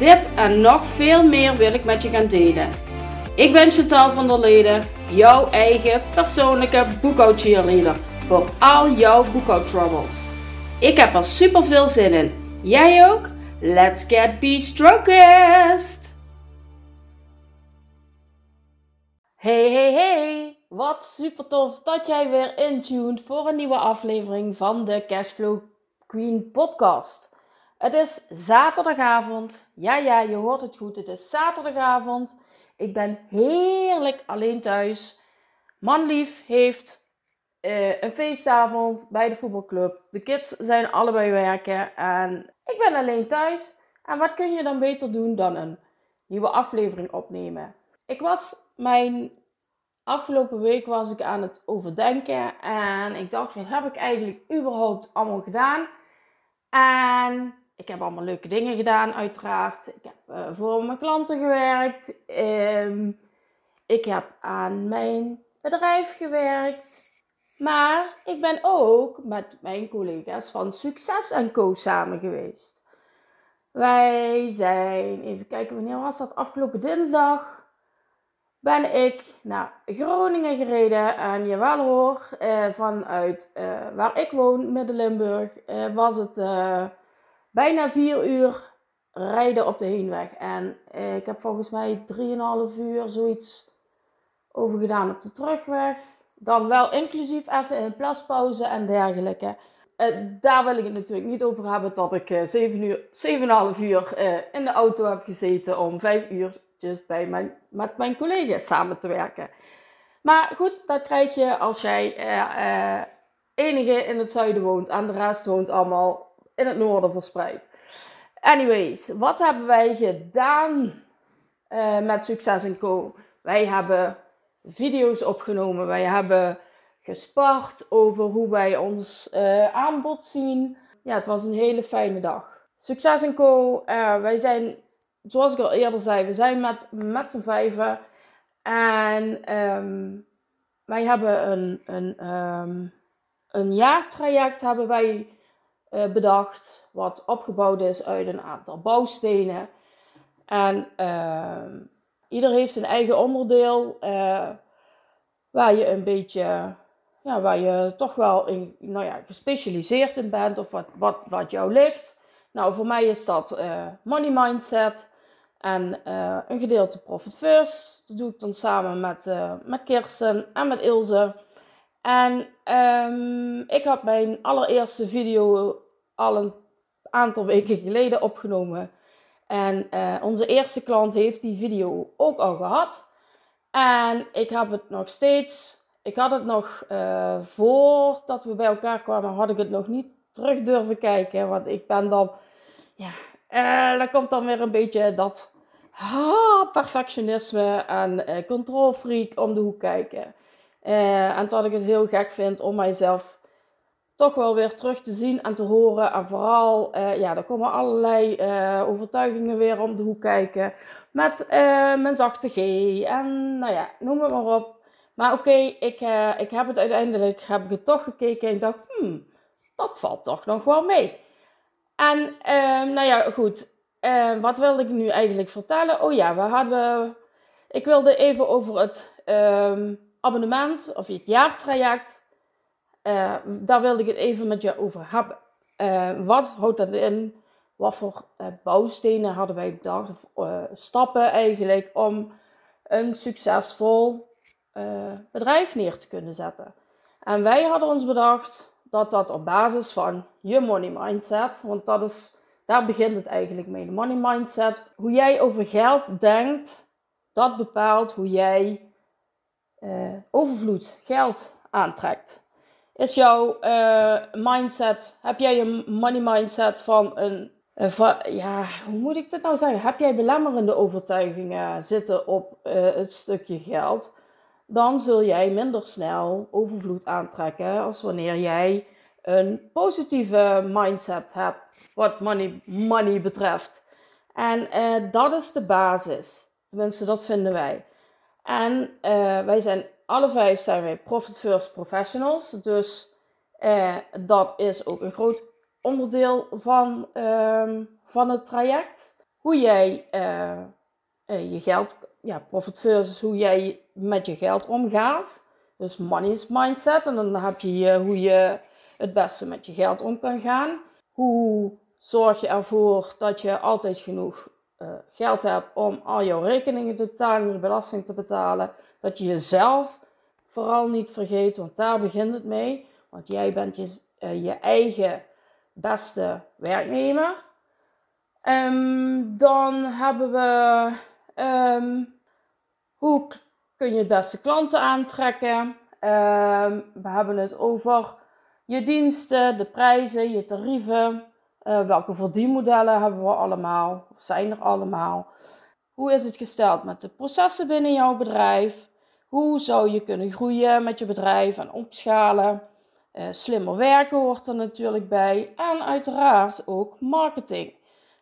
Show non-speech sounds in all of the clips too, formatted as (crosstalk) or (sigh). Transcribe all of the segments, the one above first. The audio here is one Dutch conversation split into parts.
Dit en nog veel meer wil ik met je gaan delen. Ik ben Chantal van der Leden, jouw eigen persoonlijke boekhoudcheerleader voor al jouw boekhoudtroubles. Ik heb er super veel zin in. Jij ook? Let's get be-strokest! Hey, hey, hey! Wat super tof dat jij weer intuned voor een nieuwe aflevering van de Cashflow Queen podcast. Het is zaterdagavond. Ja, ja, je hoort het goed. Het is zaterdagavond. Ik ben heerlijk alleen thuis. Manlief heeft uh, een feestavond bij de voetbalclub. De kids zijn allebei werken en ik ben alleen thuis. En wat kun je dan beter doen dan een nieuwe aflevering opnemen? Ik was mijn afgelopen week was ik aan het overdenken en ik dacht, wat heb ik eigenlijk überhaupt allemaal gedaan? En ik heb allemaal leuke dingen gedaan, uiteraard. Ik heb uh, voor mijn klanten gewerkt. Um, ik heb aan mijn bedrijf gewerkt. Maar ik ben ook met mijn collega's van Succes Co samen geweest. Wij zijn, even kijken wanneer was dat, afgelopen dinsdag ben ik naar Groningen gereden. En jawel hoor, eh, vanuit eh, waar ik woon, Midden-Limburg, eh, was het eh, bijna vier uur rijden op de heenweg. En eh, ik heb volgens mij 3,5 uur zoiets over gedaan op de terugweg. Dan wel inclusief even een plaspauze en dergelijke. Uh, daar wil ik het natuurlijk niet over hebben dat ik uh, 7 uur, 7,5 uur uh, in de auto heb gezeten om 5 uurtjes bij mijn, met mijn collega's samen te werken. Maar goed, dat krijg je als jij uh, enige in het zuiden woont en de rest woont allemaal in het noorden verspreid. Anyways, wat hebben wij gedaan uh, met Succes Co? Wij hebben video's opgenomen. Wij hebben gespart over hoe wij ons uh, aanbod zien. Ja, het was een hele fijne dag. Succes Co. Uh, wij zijn, zoals ik al eerder zei, we zijn met, met z'n vijven. En um, wij hebben een, een, um, een jaartraject hebben wij bedacht. Wat opgebouwd is uit een aantal bouwstenen. En uh, ieder heeft zijn eigen onderdeel. Uh, waar je een beetje, ja, waar je toch wel in, nou ja, gespecialiseerd in bent. Of wat, wat, wat jou ligt. Nou, voor mij is dat uh, money mindset. En een gedeelte profit first. Dat doe ik dan samen met, met Kirsten en met Ilse. En um, ik had mijn allereerste video al een aantal weken geleden opgenomen. En uh, onze eerste klant heeft die video ook al gehad. En ik heb het nog steeds. Ik had het nog uh, voordat we bij elkaar kwamen, had ik het nog niet terug durven kijken. Want ik ben dan. Ja, uh, dan komt dan weer een beetje dat perfectionisme en controlfreak om de hoek kijken. Uh, en dat ik het heel gek vind om mijzelf toch wel weer terug te zien en te horen. En vooral, uh, ja, er komen allerlei uh, overtuigingen weer om de hoek kijken. Met mijn zachte G en nou ja, noem het maar op. Maar oké, ik, ik heb het uiteindelijk, heb ik het toch gekeken en ik dacht, hmm, dat valt toch nog wel mee. En nou ja, goed. wat wilde ik nu eigenlijk vertellen? Oh ja, we hadden, ik wilde even over het... Um, abonnement of het jaartraject. Uh, daar wilde ik het even met je over hebben. Uh, wat houdt dat in? Wat voor uh, bouwstenen hadden wij bedacht? Of stappen eigenlijk om een succesvol bedrijf neer te kunnen zetten. En wij hadden ons bedacht dat dat op basis van je money mindset, want dat is, daar begint het eigenlijk mee, de money mindset. Hoe jij over geld denkt, dat bepaalt hoe jij uh, overvloed, geld aantrekt. Is jouw uh, mindset, heb jij een money mindset van een uh, ja, hoe moet ik dit nou zeggen? Heb jij belemmerende overtuigingen zitten op het stukje geld? Dan zul jij minder snel overvloed aantrekken als wanneer jij een positieve mindset hebt wat money, money betreft. En dat is de basis. Tenminste, dat vinden wij. En wij zijn alle vijf zijn wij Profit First Professionals. Dus dat is ook een groot onderdeel van, um, van het traject. Hoe jij uh, je geld, ja, profit versus hoe jij met je geld omgaat. Dus money is mindset. En dan heb je hoe je het beste met je geld om kan gaan. Hoe zorg je ervoor dat je altijd genoeg geld hebt om al jouw rekeningen te betalen, je belasting te betalen. Dat je jezelf vooral niet vergeet, want daar begint het mee. Want jij bent je, je eigen beste werknemer. Um, dan hebben we um, hoe kun je het beste klanten aantrekken. Um, we hebben het over je diensten, de prijzen, je tarieven. Uh, welke verdienmodellen hebben we allemaal? Of zijn er allemaal? Hoe is het gesteld met de processen binnen jouw bedrijf? Hoe zou je kunnen groeien met je bedrijf en opschalen? Uh, slimmer werken hoort er natuurlijk bij. En uiteraard ook marketing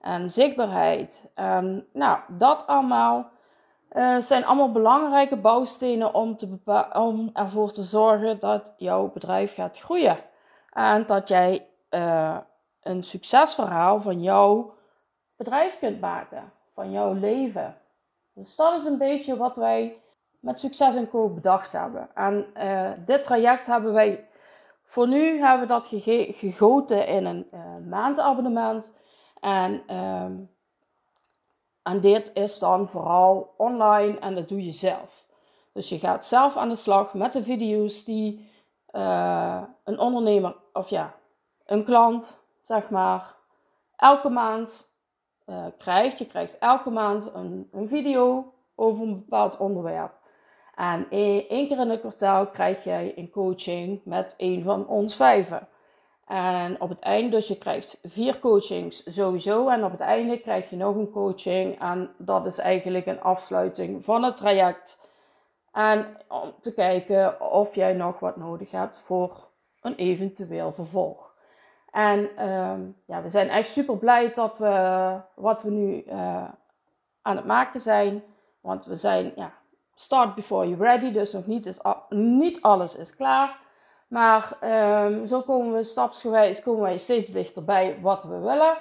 en zichtbaarheid. En nou, dat allemaal uh, zijn allemaal belangrijke bouwstenen om, te om ervoor te zorgen dat jouw bedrijf gaat groeien. En dat jij uh, een succesverhaal van jouw bedrijf kunt maken, van jouw leven. Dus dat is een beetje wat wij met Succes en Co bedacht hebben. En dit traject hebben wij voor nu hebben we dat gegoten in een uh, maandabonnement. En, um, en dit is dan vooral online en dat doe je zelf. Dus je gaat zelf aan de slag met de video's die uh, een ondernemer, of ja, een klant, zeg maar, elke maand uh, krijgt. Je krijgt elke maand een, een video over een bepaald onderwerp. En één keer in het kwartaal krijg jij een coaching met een van ons vijven. En op het einde, dus je krijgt vier coachings sowieso. En op het einde krijg je nog een coaching. En dat is eigenlijk een afsluiting van het traject. En om te kijken of jij nog wat nodig hebt voor een eventueel vervolg. En um, ja, we zijn echt super blij dat we wat we nu uh, aan het maken zijn. Want we zijn ja, start before you're ready. Dus nog niet, is, niet alles is klaar. Maar um, zo komen we stapsgewijs komen wij steeds dichterbij wat we willen.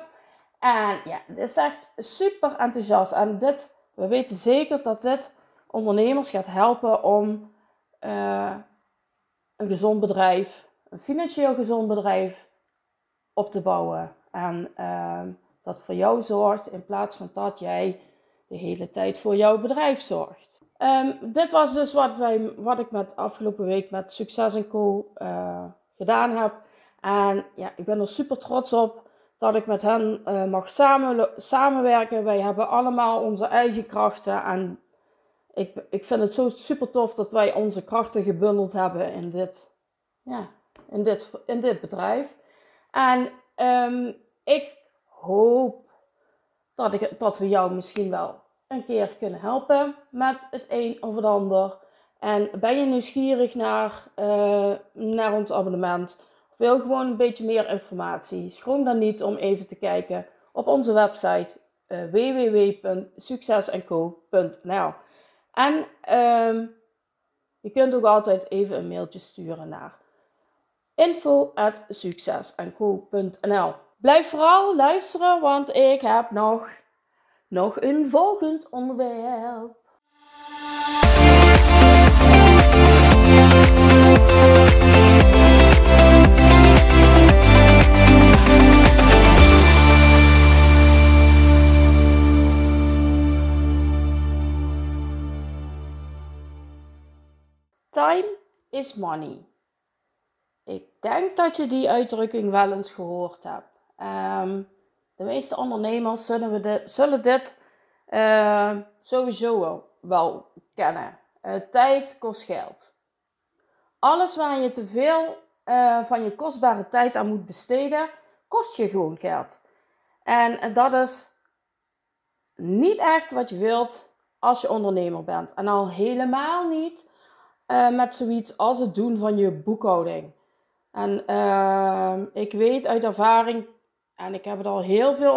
En ja, het is echt super enthousiast. En dit, we weten zeker dat dit ondernemers gaat helpen om uh, een gezond bedrijf, een financieel gezond bedrijf op te bouwen. En uh, dat voor jou zorgt in plaats van dat jij de hele tijd voor jouw bedrijf zorgt. Um, dit was dus wat, wij, wat ik met afgelopen week met Succes Co. Uh, gedaan heb. En ja, ik ben er super trots op dat ik met hen uh, mag samen, samenwerken. Wij hebben allemaal onze eigen krachten. En ik, ik vind het zo super tof dat wij onze krachten gebundeld hebben in dit, ja, in dit, in dit bedrijf. En um, ik hoop dat, ik, dat we jou misschien wel een keer kunnen helpen met het een of het ander. En ben je nieuwsgierig naar, uh, naar ons abonnement? Of wil gewoon een beetje meer informatie? Schroom dan niet om even te kijken op onze website uh, www.succesenco.nl. En um, je kunt ook altijd even een mailtje sturen naar info.succesenco.nl. Blijf vooral luisteren, want ik heb nog nog een volgend onderwerp. Time is money. Ik denk dat je die uitdrukking wel eens gehoord hebt. Um, de meeste ondernemers zullen, we dit, zullen dit uh, sowieso wel, kennen. Uh, tijd kost geld. Alles waar je te veel uh, van je kostbare tijd aan moet besteden, kost je gewoon geld. En dat is niet echt wat je wilt als je ondernemer bent. En al helemaal niet met zoiets als het doen van je boekhouding. En uh, ik weet uit ervaring, en ik heb het al heel veel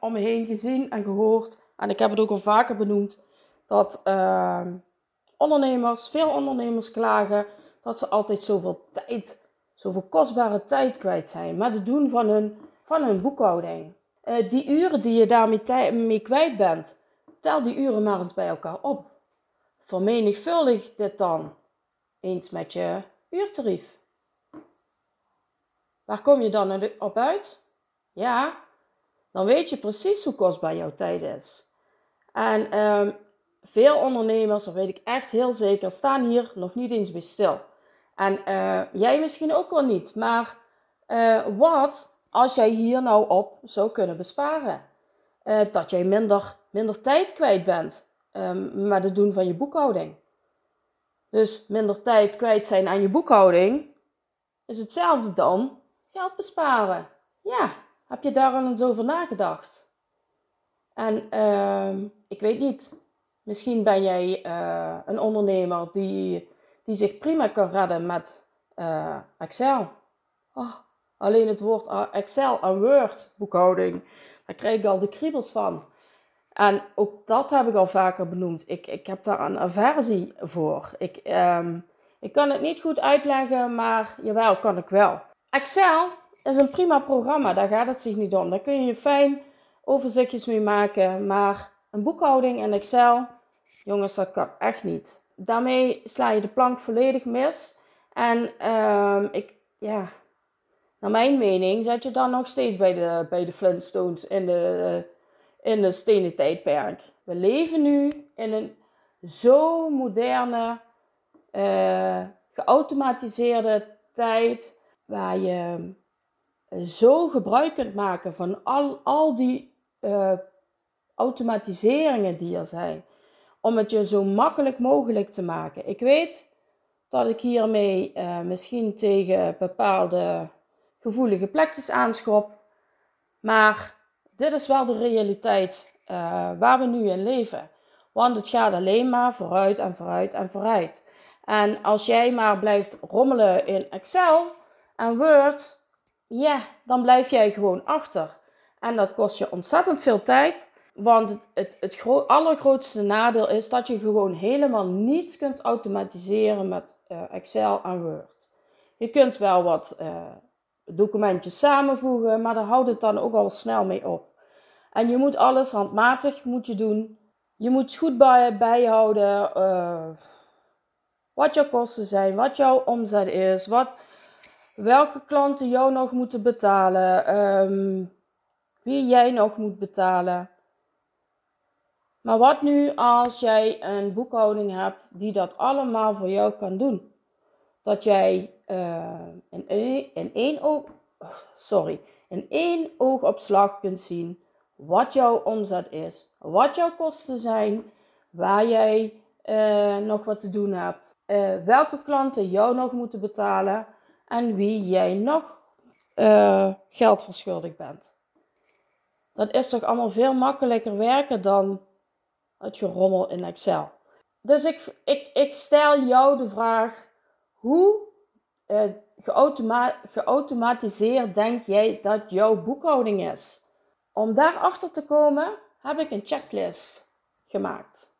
om me, heen gezien en gehoord, en ik heb het ook al vaker benoemd, dat uh, ondernemers, veel ondernemers klagen dat ze altijd zoveel tijd, zoveel kostbare tijd kwijt zijn met het doen van hun, van hun boekhouding. Uh, die uren die je daarmee mee kwijt bent, tel die uren maar eens bij elkaar op. Vermenigvuldig dit dan eens met je uurtarief. Waar kom je dan op uit? Ja, dan weet je precies hoe kostbaar jouw tijd is. En ehm, veel ondernemers, dat weet ik echt heel zeker, staan hier nog niet eens bij stil. En uh, jij misschien ook wel niet. Maar uh, wat als jij hier nou op zou kunnen besparen? Uh, dat jij minder, minder tijd kwijt bent um, met het doen van je boekhouding. Dus minder tijd kwijt zijn aan je boekhouding is hetzelfde dan geld besparen. Ja, heb je daar al eens over nagedacht? En uh, ik weet niet, misschien ben jij uh, een ondernemer die, die zich prima kan redden met uh, Excel. Oh, alleen het woord Excel en Word boekhouding, daar krijg ik al de kriebels van. En ook dat heb ik al vaker benoemd. Ik, ik heb daar een aversie voor. Ik, um, ik kan het niet goed uitleggen, maar jawel, kan ik wel. Excel is een prima programma, daar gaat het zich niet om. Daar kun je fijn overzichtjes mee maken. Maar een boekhouding in Excel, jongens, dat kan echt niet. Daarmee sla je de plank volledig mis. En um, ik, ja, naar mijn mening zet je dan nog steeds bij de, bij de Flintstones in de in een stenen tijdperk. We leven nu in een zo moderne, uh, geautomatiseerde tijd waar je eh, zo gebruik kunt maken van al, al die uh, automatiseringen die er zijn. Om het je zo makkelijk mogelijk te maken. Ik weet dat ik hiermee uh, misschien tegen bepaalde gevoelige plekjes aanschop. Maar dit is wel de realiteit waar we nu in leven. Want het gaat alleen maar vooruit en vooruit en vooruit. En als jij maar blijft rommelen in Excel en Word, ja, dan blijf jij gewoon achter. En dat kost je ontzettend veel tijd. Want het, het, het allergrootste nadeel is dat je gewoon helemaal niets kunt automatiseren met uh, Excel en Word. Je kunt wel wat uh, documentjes samenvoegen, maar daar houdt het dan ook al snel mee op. En je moet alles handmatig moet je doen. Je moet goed bij, bijhouden uh, wat jouw kosten zijn, wat jouw omzet is, wat, welke klanten jou nog moeten betalen, um, wie jij nog moet betalen. Maar wat nu als jij een boekhouding hebt die dat allemaal voor jou kan doen? Dat jij uh, in, in, één oog, sorry, in één oogopslag kunt zien wat jouw omzet is, wat jouw kosten zijn, waar jij uh, nog wat te doen hebt, uh, welke klanten jou nog moeten betalen en wie jij nog uh, geld verschuldigd bent. Dat is toch allemaal veel makkelijker werken dan het gerommel in Excel. Dus ik, ik, ik stel jou de vraag: hoe geautoma geautomatiseerd denk jij dat jouw boekhouding is? Om daarachter te komen heb ik een checklist gemaakt.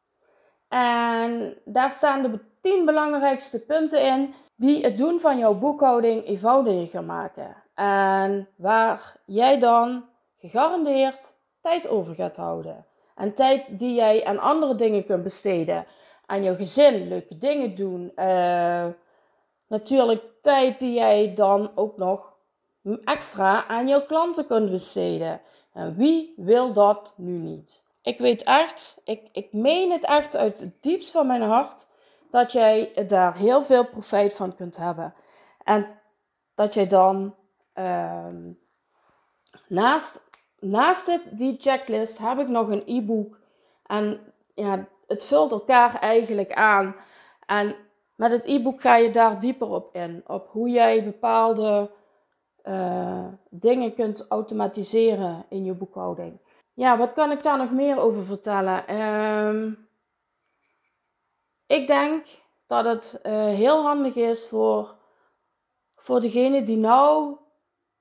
En daar staan de 10 belangrijkste punten in die het doen van jouw boekhouding eenvoudiger maken. En waar jij dan gegarandeerd tijd over gaat houden. En tijd die jij aan andere dingen kunt besteden. Aan jouw gezin, leuke dingen doen. Uh, natuurlijk tijd die jij dan ook nog extra aan jouw klanten kunt besteden. En wie wil dat nu niet? Ik weet echt, ik, ik meen het echt uit het diepst van mijn hart, dat jij daar heel veel profijt van kunt hebben. En dat jij dan ehm, naast, naast die checklist heb ik nog een e-book. En ja, het vult elkaar eigenlijk aan. En met het e-book ga je daar dieper op in. Op hoe jij bepaalde eh, dingen kunt automatiseren in je boekhouding. Ja, wat kan ik daar nog meer over vertellen? Ehm, ik denk dat het uh, heel handig is voor, voor degene die nou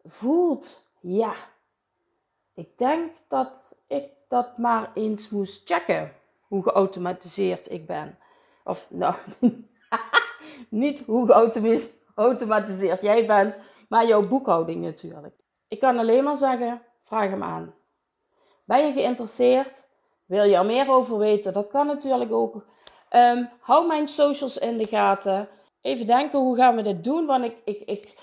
voelt, ja, ik denk dat ik dat maar eens moest checken, hoe geautomatiseerd ik ben. Of nou, (laughs) niet hoe geautomatiseerd jij bent, maar jouw boekhouding natuurlijk. Ik kan alleen maar zeggen, vraag hem aan. Ben je geïnteresseerd? Wil je er meer over weten? Dat kan natuurlijk ook. Um, hou mijn socials in de gaten. Even denken, hoe gaan we dit doen? Want ik, ik, ik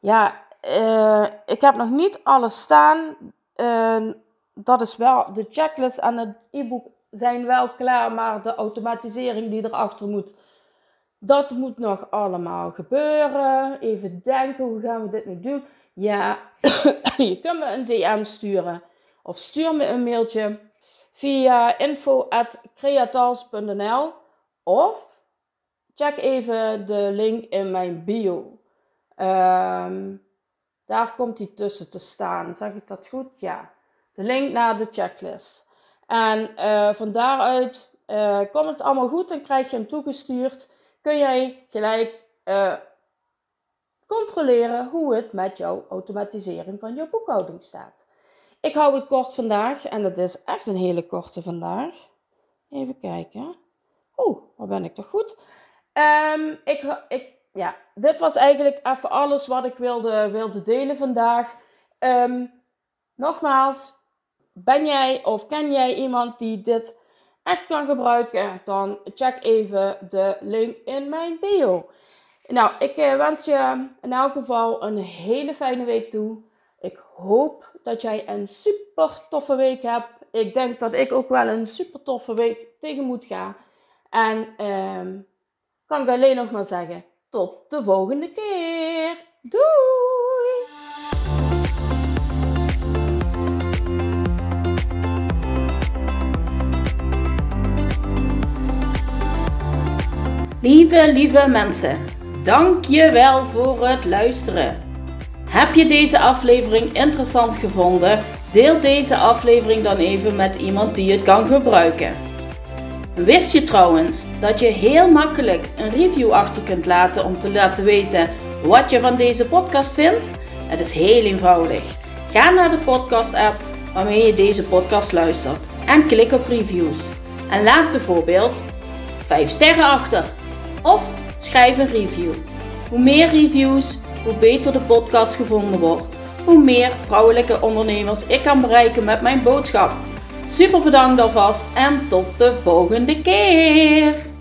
ja, uh, ik heb nog niet alles staan. Uh, dat is wel, de checklist en het e-book zijn wel klaar, maar de automatisering die erachter moet, dat moet nog allemaal gebeuren. Even denken, hoe gaan we dit nu doen? Ja, (coughs) je kunt me een DM sturen of stuur me een mailtje via info.creatals.nl of check even de link in mijn bio. Um, daar komt die tussen te staan. Zeg ik dat goed? Ja. De link naar de checklist. En uh, van daaruit uh, komt het allemaal goed en krijg je hem toegestuurd. Kun jij gelijk uh, controleren hoe het met jouw automatisering van je boekhouding staat. Ik hou het kort vandaag en het is echt een hele korte vandaag. Even kijken. Oeh, waar ben ik toch goed? Um, ik, ik, ja, dit was eigenlijk even alles wat ik wilde, wilde delen vandaag. Um, nogmaals, ben jij of ken jij iemand die dit echt kan gebruiken? Dan check even de link in mijn bio. Nou, ik eh, wens je in elk geval een hele fijne week toe. Ik hoop dat jij een super toffe week hebt. Ik denk dat ik ook wel een super toffe week tegen moet gaan. En ehm, kan ik alleen nog maar zeggen, tot de volgende keer. Doei! Lieve, lieve mensen, dank je wel voor het luisteren. Heb je deze aflevering interessant gevonden? Deel deze aflevering dan even met iemand die het kan gebruiken. Wist je trouwens dat je heel makkelijk een review achter kunt laten om te laten weten wat je van deze podcast vindt? Het is heel eenvoudig. Ga naar de podcast app waarmee je deze podcast luistert en klik op reviews. En laat bijvoorbeeld 5 sterren achter of schrijf een review. Hoe meer reviews, hoe beter de podcast gevonden wordt. Hoe meer vrouwelijke ondernemers ik kan bereiken met mijn boodschap. Super bedankt alvast en tot de volgende keer!